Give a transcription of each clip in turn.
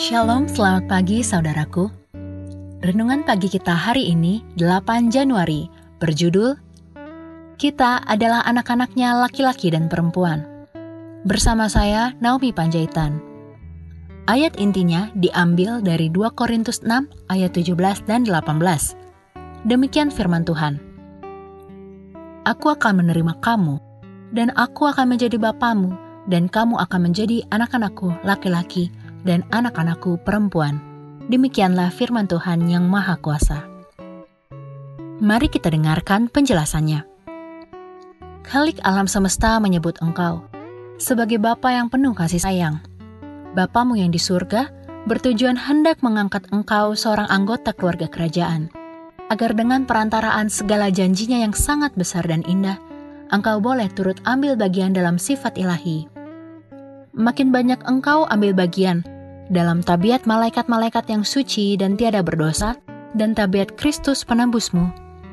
Shalom, selamat pagi saudaraku. Renungan pagi kita hari ini, 8 Januari, berjudul Kita adalah anak-anaknya laki-laki dan perempuan. Bersama saya, Naomi Panjaitan. Ayat intinya diambil dari 2 Korintus 6 ayat 17 dan 18. Demikian firman Tuhan. Aku akan menerima kamu, dan aku akan menjadi bapamu, dan kamu akan menjadi anak-anakku laki-laki, dan anak-anakku perempuan. Demikianlah firman Tuhan yang Maha Kuasa. Mari kita dengarkan penjelasannya. Khalik alam semesta menyebut engkau sebagai Bapa yang penuh kasih sayang. Bapamu yang di surga bertujuan hendak mengangkat engkau seorang anggota keluarga kerajaan, agar dengan perantaraan segala janjinya yang sangat besar dan indah, engkau boleh turut ambil bagian dalam sifat ilahi makin banyak engkau ambil bagian dalam tabiat malaikat-malaikat yang suci dan tiada berdosa, dan tabiat Kristus penembusmu,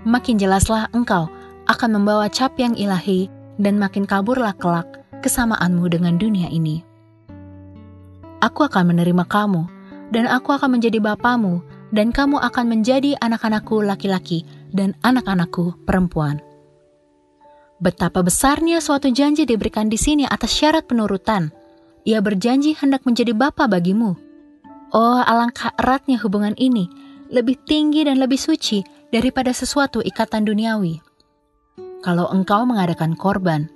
makin jelaslah engkau akan membawa cap yang ilahi dan makin kaburlah kelak kesamaanmu dengan dunia ini. Aku akan menerima kamu, dan aku akan menjadi bapamu, dan kamu akan menjadi anak-anakku laki-laki dan anak-anakku perempuan. Betapa besarnya suatu janji diberikan di sini atas syarat penurutan – ia berjanji hendak menjadi bapa bagimu. Oh, alangkah eratnya hubungan ini, lebih tinggi dan lebih suci daripada sesuatu ikatan duniawi. Kalau engkau mengadakan korban,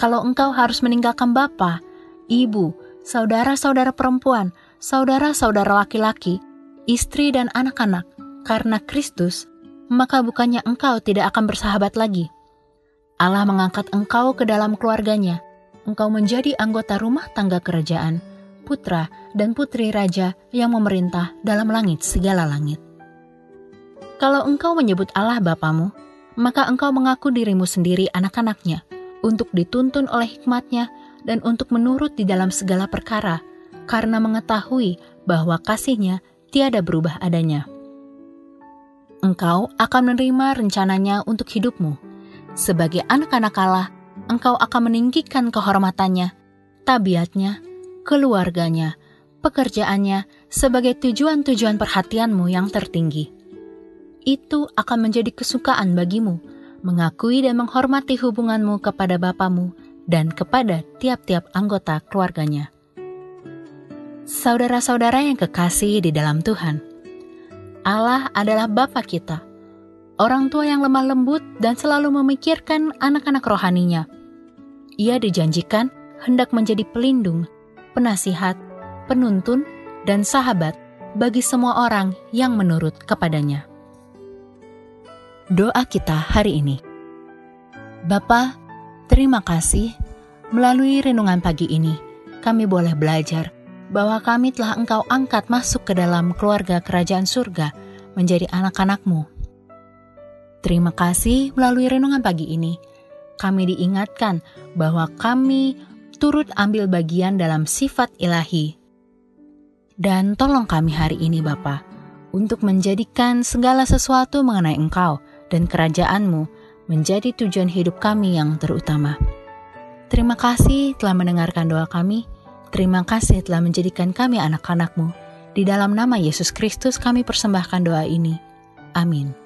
kalau engkau harus meninggalkan bapa, ibu, saudara-saudara perempuan, saudara-saudara laki-laki, istri dan anak-anak, karena Kristus, maka bukannya engkau tidak akan bersahabat lagi. Allah mengangkat engkau ke dalam keluarganya, engkau menjadi anggota rumah tangga kerajaan, putra dan putri raja yang memerintah dalam langit segala langit. Kalau engkau menyebut Allah Bapamu, maka engkau mengaku dirimu sendiri anak-anaknya, untuk dituntun oleh hikmatnya dan untuk menurut di dalam segala perkara, karena mengetahui bahwa kasihnya tiada berubah adanya. Engkau akan menerima rencananya untuk hidupmu. Sebagai anak-anak Allah, engkau akan meninggikan kehormatannya, tabiatnya, keluarganya, pekerjaannya sebagai tujuan-tujuan perhatianmu yang tertinggi. Itu akan menjadi kesukaan bagimu, mengakui dan menghormati hubunganmu kepada Bapamu dan kepada tiap-tiap anggota keluarganya. Saudara-saudara yang kekasih di dalam Tuhan, Allah adalah Bapa kita, orang tua yang lemah lembut dan selalu memikirkan anak-anak rohaninya ia dijanjikan hendak menjadi pelindung, penasihat, penuntun, dan sahabat bagi semua orang yang menurut kepadanya. Doa kita hari ini. Bapa, terima kasih melalui renungan pagi ini kami boleh belajar bahwa kami telah Engkau angkat masuk ke dalam keluarga kerajaan surga menjadi anak-anakmu. Terima kasih melalui renungan pagi ini kami diingatkan bahwa kami turut ambil bagian dalam sifat ilahi. Dan tolong kami hari ini Bapa, untuk menjadikan segala sesuatu mengenai Engkau dan kerajaanmu menjadi tujuan hidup kami yang terutama. Terima kasih telah mendengarkan doa kami. Terima kasih telah menjadikan kami anak-anakmu. Di dalam nama Yesus Kristus kami persembahkan doa ini. Amin.